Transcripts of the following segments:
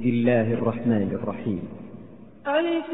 بسم الله الرحمن الرحيم. ألف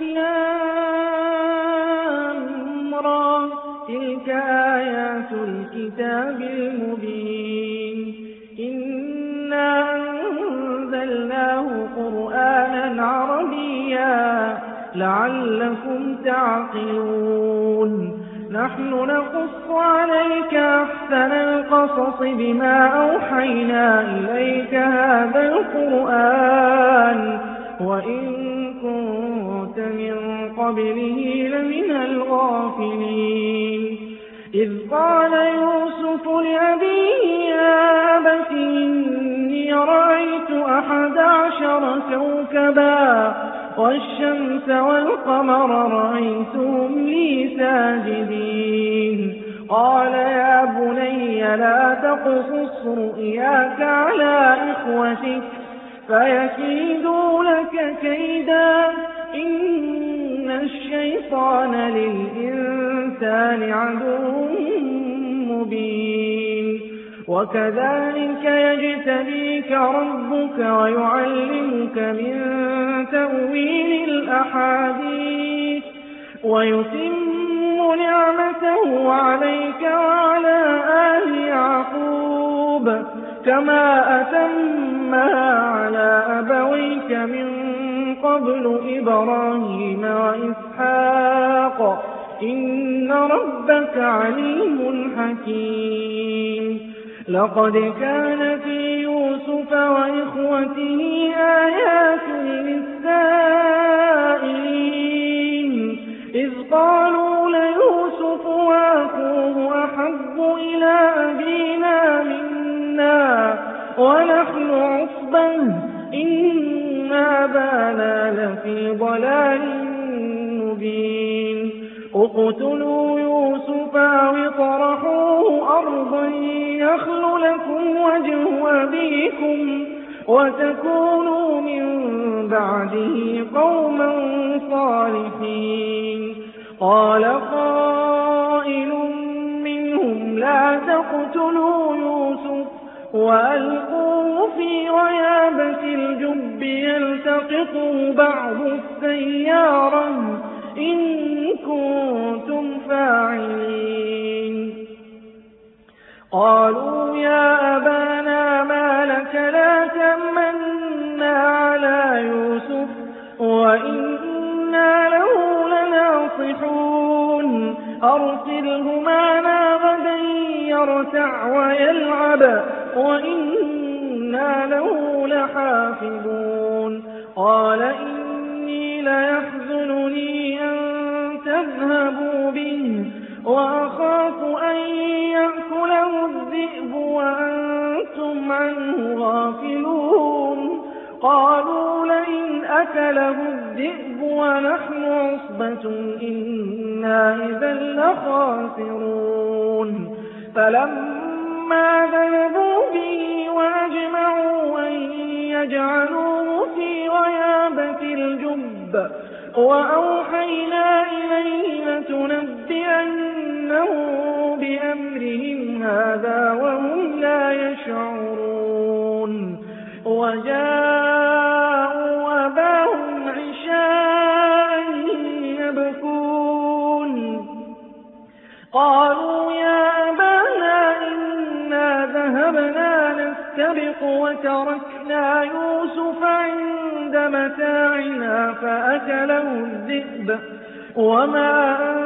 را تلك آيات الكتاب المبين. إنا أنزلناه قرآنا عربيا لعلكم تعقلون. نحن نقص عليك أحسن القصص بما أوحينا إليك هذا القرآن وإن كنت من قبله لمن الغافلين. إذ قال يوسف لأبيه يا أبت إني رأيت أحد عشر كوكبا والشمس والقمر رأيتهم لي ساجدين. قال يا بني لا تقصص رؤياك على إخوتك فيكيدوا لك كيدا. إن الشيطان للإنسان عدو مبين. وكذلك يجتبيك ربك ويعلمك من تأويل الأحاديث ويتم نعمته عليك وعلى آل يعقوب كما أتمها على أبويك من قبل إبراهيم وإسحاق. إن ربك عليم حكيم. لقد كان في يوسف وإخوته آيات للسائلين. إذ قالوا ليوسف وأخوه أحب إلى أبينا منا ونحن عصبا إن أبانا لفي ضلال مبين. اقتلوا يوسف أو يخل لكم وجه أبيكم وتكونوا من بعده قوما صالحين. قال قائل منهم لا تقتلوا يوسف وألقوه في غيابة الجب يلتقطه بعض السيارة إن كنتم فاعلين. قالوا يا أبانا ما لك لا تمنا على يوسف وإنا له لناصحون. أرسله معنا غدا يرتع ويلعب وإنا له لحافظون. قال إني ليحزنني أن تذهبوا به. وأخاف أن يأكله الذئب وأنتم عنه غافلون. قالوا لئن أكله الذئب ونحن عصبة إنا إذا لخاسرون. فلما ذهبوا به وأجمعوا أن يجعلوه في غيابة الجب وأوحينا إليه لتنبئنه بأمرهم هذا وهم لا يشعرون وجاءوا أباهم عشاء يبكون قالوا يا أبانا إنا ذهبنا نستبق وتركنا يوسف عند متاعنا فأكله الذئب وما أنت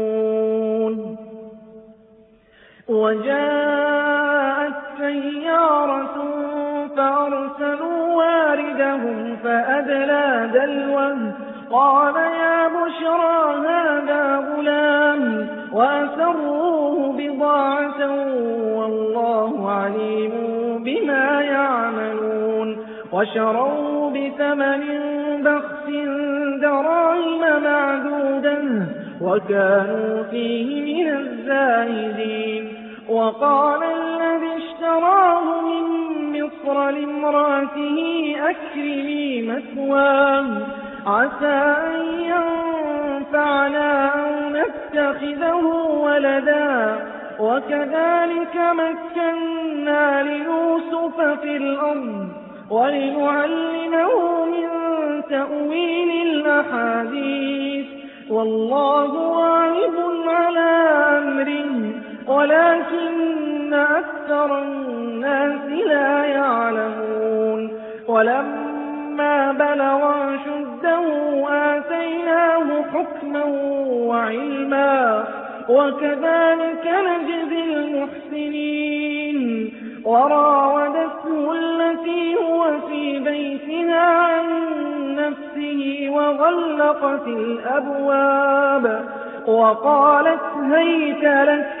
وجاءت سيارة فأرسلوا واردهم فأدلى دلوه. قال يا بشرى هذا غلام وأسروه بضاعة والله عليم بما يعملون. وشروا بثمن بخس دراهم وكانوا فيه من الزاهدين. وقال الذي اشتراه من مصر لامرأته أكرمي مثواه. عسى أن ينفعنا أو نتخذه ولدا. وكذلك مكنا ليوسف في الأرض ولنعلمه من تأويل الأحاديث. والله غالب على أمره. ولكن أكثر الناس لا يعلمون. ولما بلغ شده آتيناه حكما وعلما وكذلك نجزي المحسنين. وراودته التي هو في بيتها عن نفسه وغلقت الأبواب وقالت هيت لك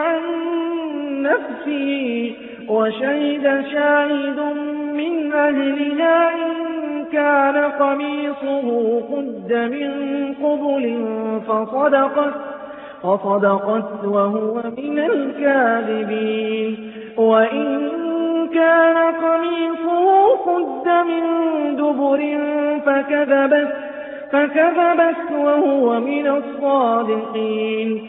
عن نفسي وشهد شاهد من أهلها إن كان قميصه قد من قبل فصدقت فصدقت وهو من الكاذبين. وإن كان قميصه قد من دبر فكذبت فكذبت وهو من الصادقين.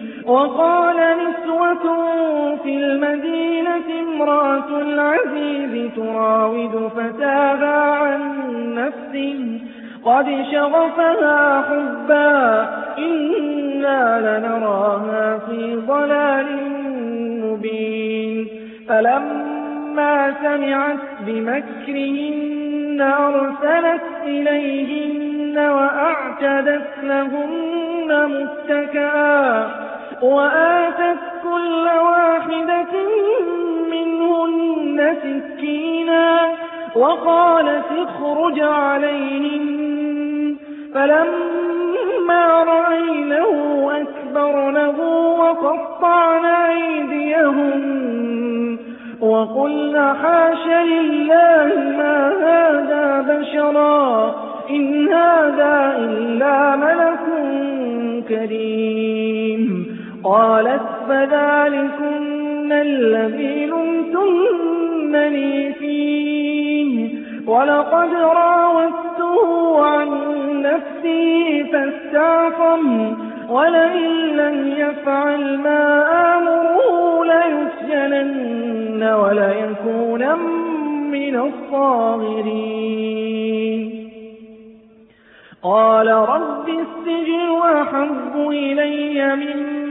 وقال نسوة في المدينة امرأة العزيز تراود فتاها عن نفسه قد شغفها حبا إنا لنراها في ضلال مبين. فلما سمعت بمكرهن أرسلت إليهن وأعتدت لهن متكئا. وآتت كل واحدة منهن سكينا وقالت اخرج عليهم فلما رأينه أكبرنه وقطعن أيديهم وقلن حاش لله ما هذا بشرا. إن هذا إلا ملك كريم. قالت فذلكن الذي لمتنني فيه. ولقد راودته عن نفسي فاستعصم ولئن لم يفعل ما آمره ليسجنن وليكون من الصاغرين. قال رب السجن أحب إلي مما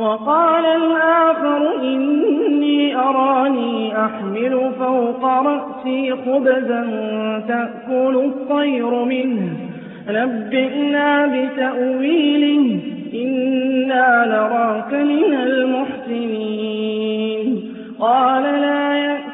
وقال الآخر إني أراني أحمل فوق رأسي خبزا تأكل الطير منه. نبئنا بتأويله إنا نراك من المحسنين. قال لا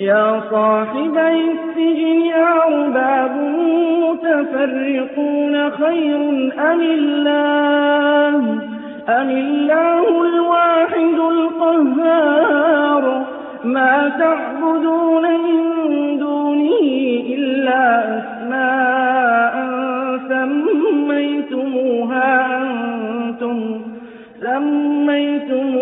يا صاحبي السجن أرباب متفرقون خير أم الله؟ أم الله الواحد القهار؟ ما تعبدون من دونه إلا أسماء سميتموها أنتم سميتموها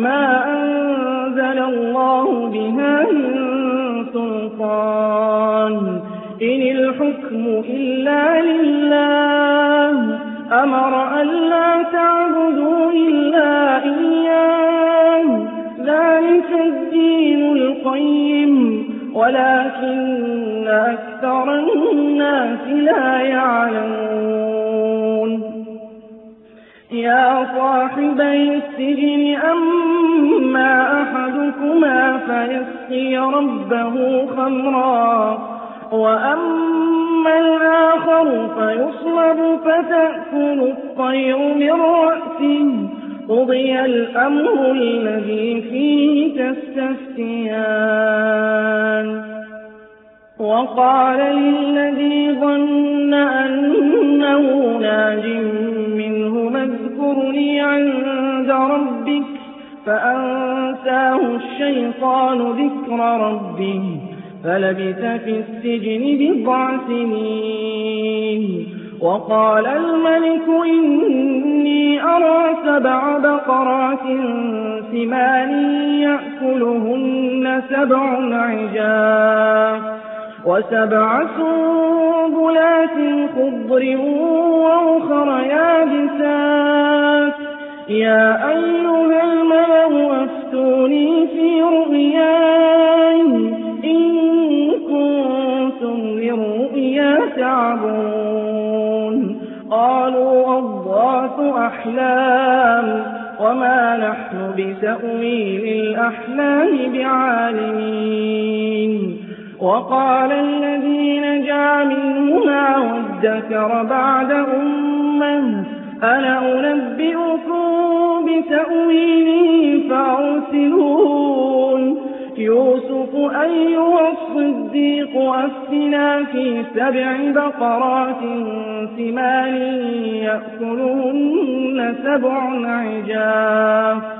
ما أنزل الله بها من سلطان إن الحكم إلا لله أمر أن لا تعبدوا إلا إياه ذلك الدين القيم ولكن أكثر الناس لا يعلمون يا صاحبي السجن أما أحدكما فيسقي ربه خمرا وأما الآخر فيصلب فتأكل الطير من رأسه. قضي الأمر الذي فيه تستفتيان. وقال للذي ظن أنه ناج اذكرني عند ربك فأنساه الشيطان ذكر ربه فلبث في السجن بضع سنين وقال الملك إني أرى سبع بقرات سمان يأكلهن سبع عجاف وسبع سنبلات خضر وأخر يابسات. يا أيها الملأ أفتوني في رؤياي. إن كنتم للرؤيا تعبون. قالوا أضغاث أحلام. وما نحن بتأويل الأحلام بعالمين. وقال الذي نجا منهما وادكر بعد أمة أنا أنبئكم بتأويله فأرسلون. يوسف أيها الصديق أفتنا في سبع بقرات سمان يأكلهن سبع عجاف.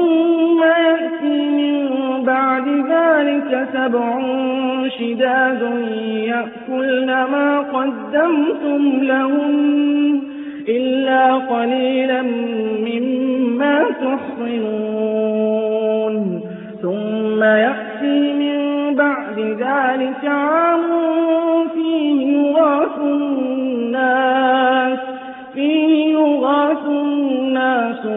ثم يأتي ذلك سبع شداد يأكلن ما قدمتم لهم إلا قليلا مما تحصنون. ثم يأتي من بعد ذلك عام فيه يغاث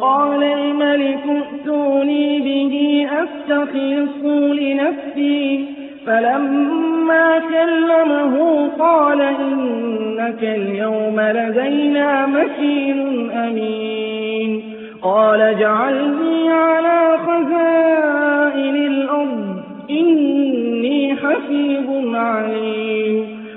وقال الملك ائتوني به أستخلصه لنفسي. فلما كلمه قال إنك اليوم لدينا مكين أمين. قال اجعلني على خزائن الأرض إني حفيظ عليم.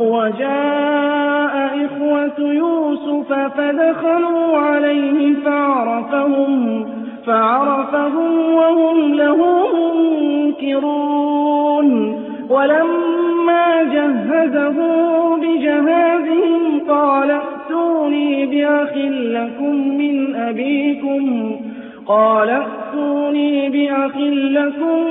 وجاء إخوة يوسف فدخلوا عليه فعرفهم فعرفهم وهم له منكرون. ولما جهزه بجهازهم قال ائتوني بأخ لكم من أبيكم قال ائتوني بأخ لكم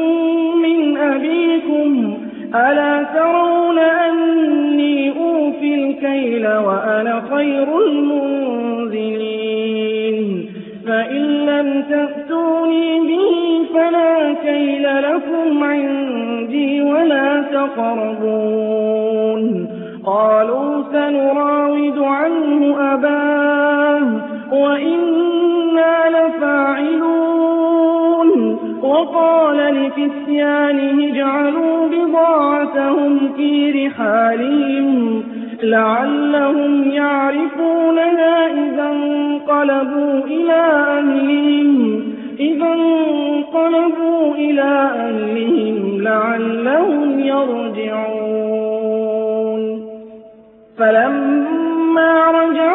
من أبيكم. ألا ترون أني أوفي الكيل وأنا خير المنزلين فإن لم تأتوني به فلا كيل لكم عندي ولا تقربون. قالوا سنراود عنه أباه وإنا لفاعلون. وقال لفتيانه اجعلوا بضاعتهم في رحالهم لعلهم يعرفونها إذا انقلبوا إلى أهلهم. إذا انقلبوا إلى أهلهم لعلهم يرجعون. فلما رجعوا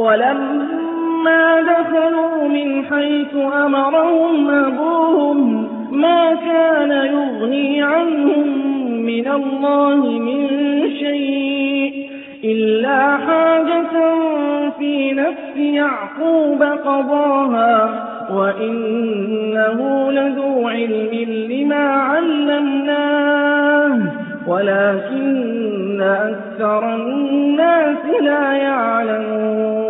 ولما دخلوا من حيث أمرهم أبوهم ما كان يغني عنهم من الله من شيء إلا حاجة في نفس يعقوب قضاها وإنه لذو علم لما علمناه ولكن أكثر الناس لا يعلمون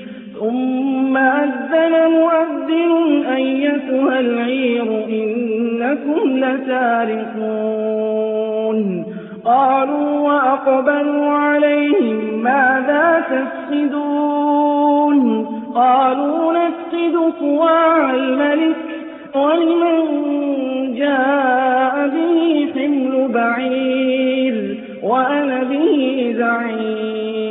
ثم أذن مؤذن أيتها العير إنكم لسارقون قالوا وأقبلوا عليهم ماذا تفسدون؟ قالوا نفسد صواع الملك ولمن جاء به حمل بعير وأنا به زعيم.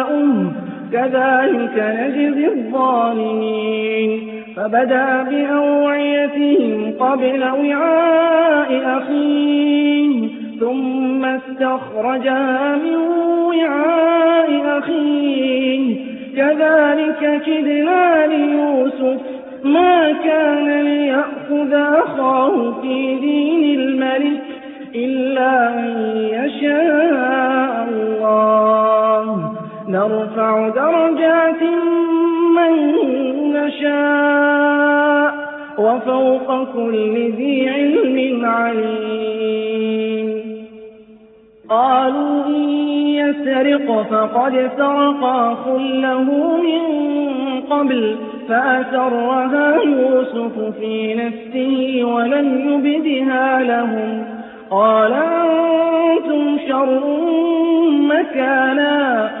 كذلك نجزي الظالمين. فبدا بأوعيتهم قبل وعاء أخيه ثم استخرجها من وعاء أخيه. كذلك كدنا ليوسف ما كان ليأخذ أخاه في دين الملك إلا أن يشاء الله. نرفع درجات من نشاء وفوق كل ذي علم عليم. قالوا إن يسرق فقد سرق أخ له من قبل فأسرها يوسف في نفسه ولم يبدها لهم. قال أنتم شر مكانا.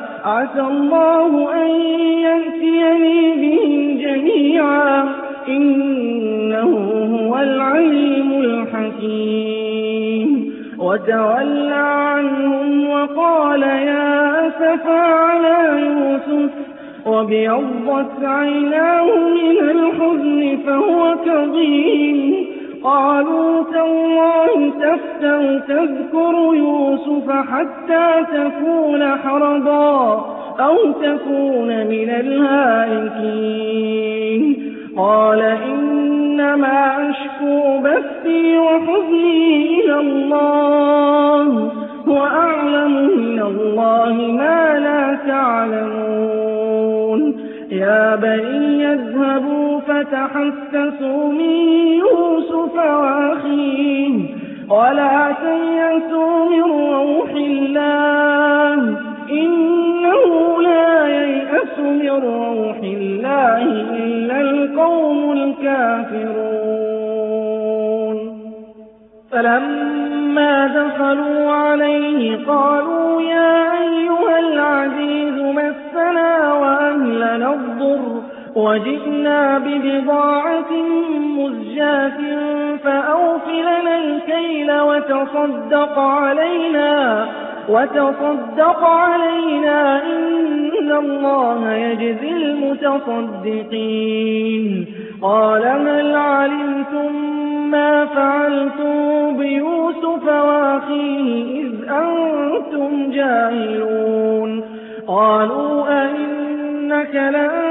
عسى الله أن يأتيني بهم جميعا. إنه هو العليم الحكيم. وتولى عنهم وقال يا أسفى على يوسف. وابيضت عيناه من الحزن فهو كظيم. قالوا تالله تفتر تذكر يوسف حتى تكون حرضا أو تكون من الهالكين. قال إنما أشكو بثي وحزني إلى الله وأعلم من الله ما لا تعلمون. يا بني يذهبوا فتحسسوا من يوسف وأخيه ولا تيأسوا من روح الله إنه لا ييأس من روح الله إلا القوم الكافرون. فلما دخلوا عليه قالوا يا أيها العزيز مسنا وأهلنا الضر. وجئنا ببضاعة مزجاة فأوف لنا الكيل وتصدق علينا وتصدق علينا إن الله يجزي المتصدقين. قال هل علمتم ما فعلتم بيوسف وأخيه إذ أنتم جاهلون؟ قالوا أئنك لأنت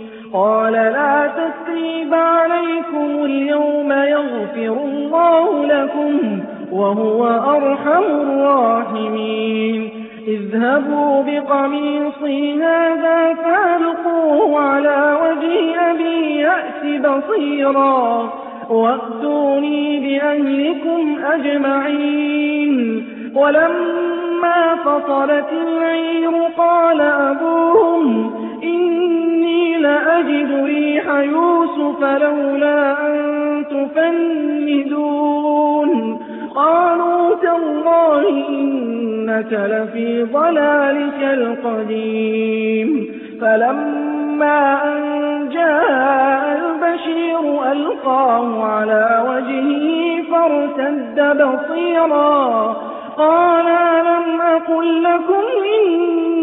قال لا تثريب عليكم اليوم يغفر الله لكم وهو أرحم الراحمين. اذهبوا بقميصي هذا فألقوه على وجه أبي يأت بصيرا وأتوني بأهلكم أجمعين. ولما فصلت العير قال أبوهم إني لأجد ريح يوسف لولا أن تفندون. قالوا تالله إنك لفي ضلالك القديم. فلما أن جاء البشير ألقاه على وجهه فارتد بصيرا. قال لم أقل لكم إني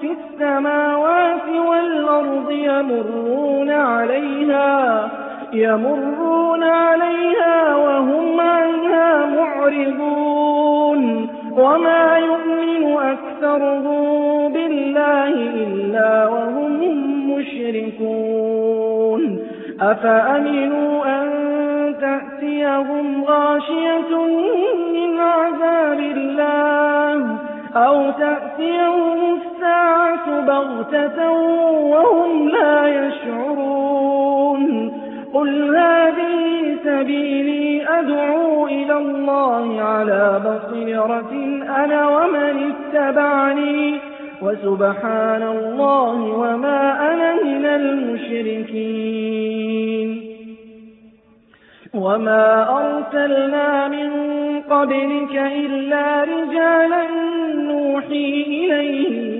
في السماوات والأرض يمرون عليها يمرون عليها وهم عنها معرضون. وما يؤمن أكثرهم بالله إلا وهم مشركون. أفأمنوا أن تأتيهم غاشية من عذاب الله أو تأتيهم الساعة بغتة وهم لا يشعرون. قل هذه سبيلي أدعو إلى الله على بصيرة أنا ومن اتبعني. وسبحان الله وما أنا من المشركين. وما أرسلنا من قبلك إلا رجالا نوحي إليهم.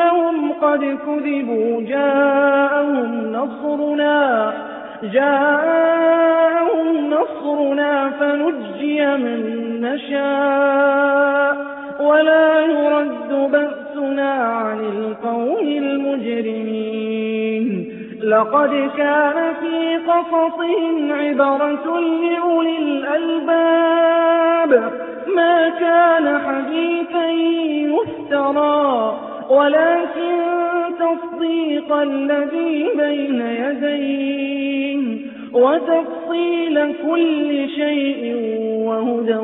أنهم قد كذبوا جاءهم نصرنا جاءهم نصرنا فنجي من نشاء ولا يرد بأسنا عن القوم المجرمين. لقد كان في قصصهم عبرة لأولي الألباب ما كان حديثا يفترى. ولكن تصديق الذي بين يديه وتفصيل كل شيء وهدى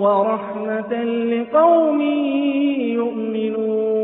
ورحمة لقوم يؤمنون.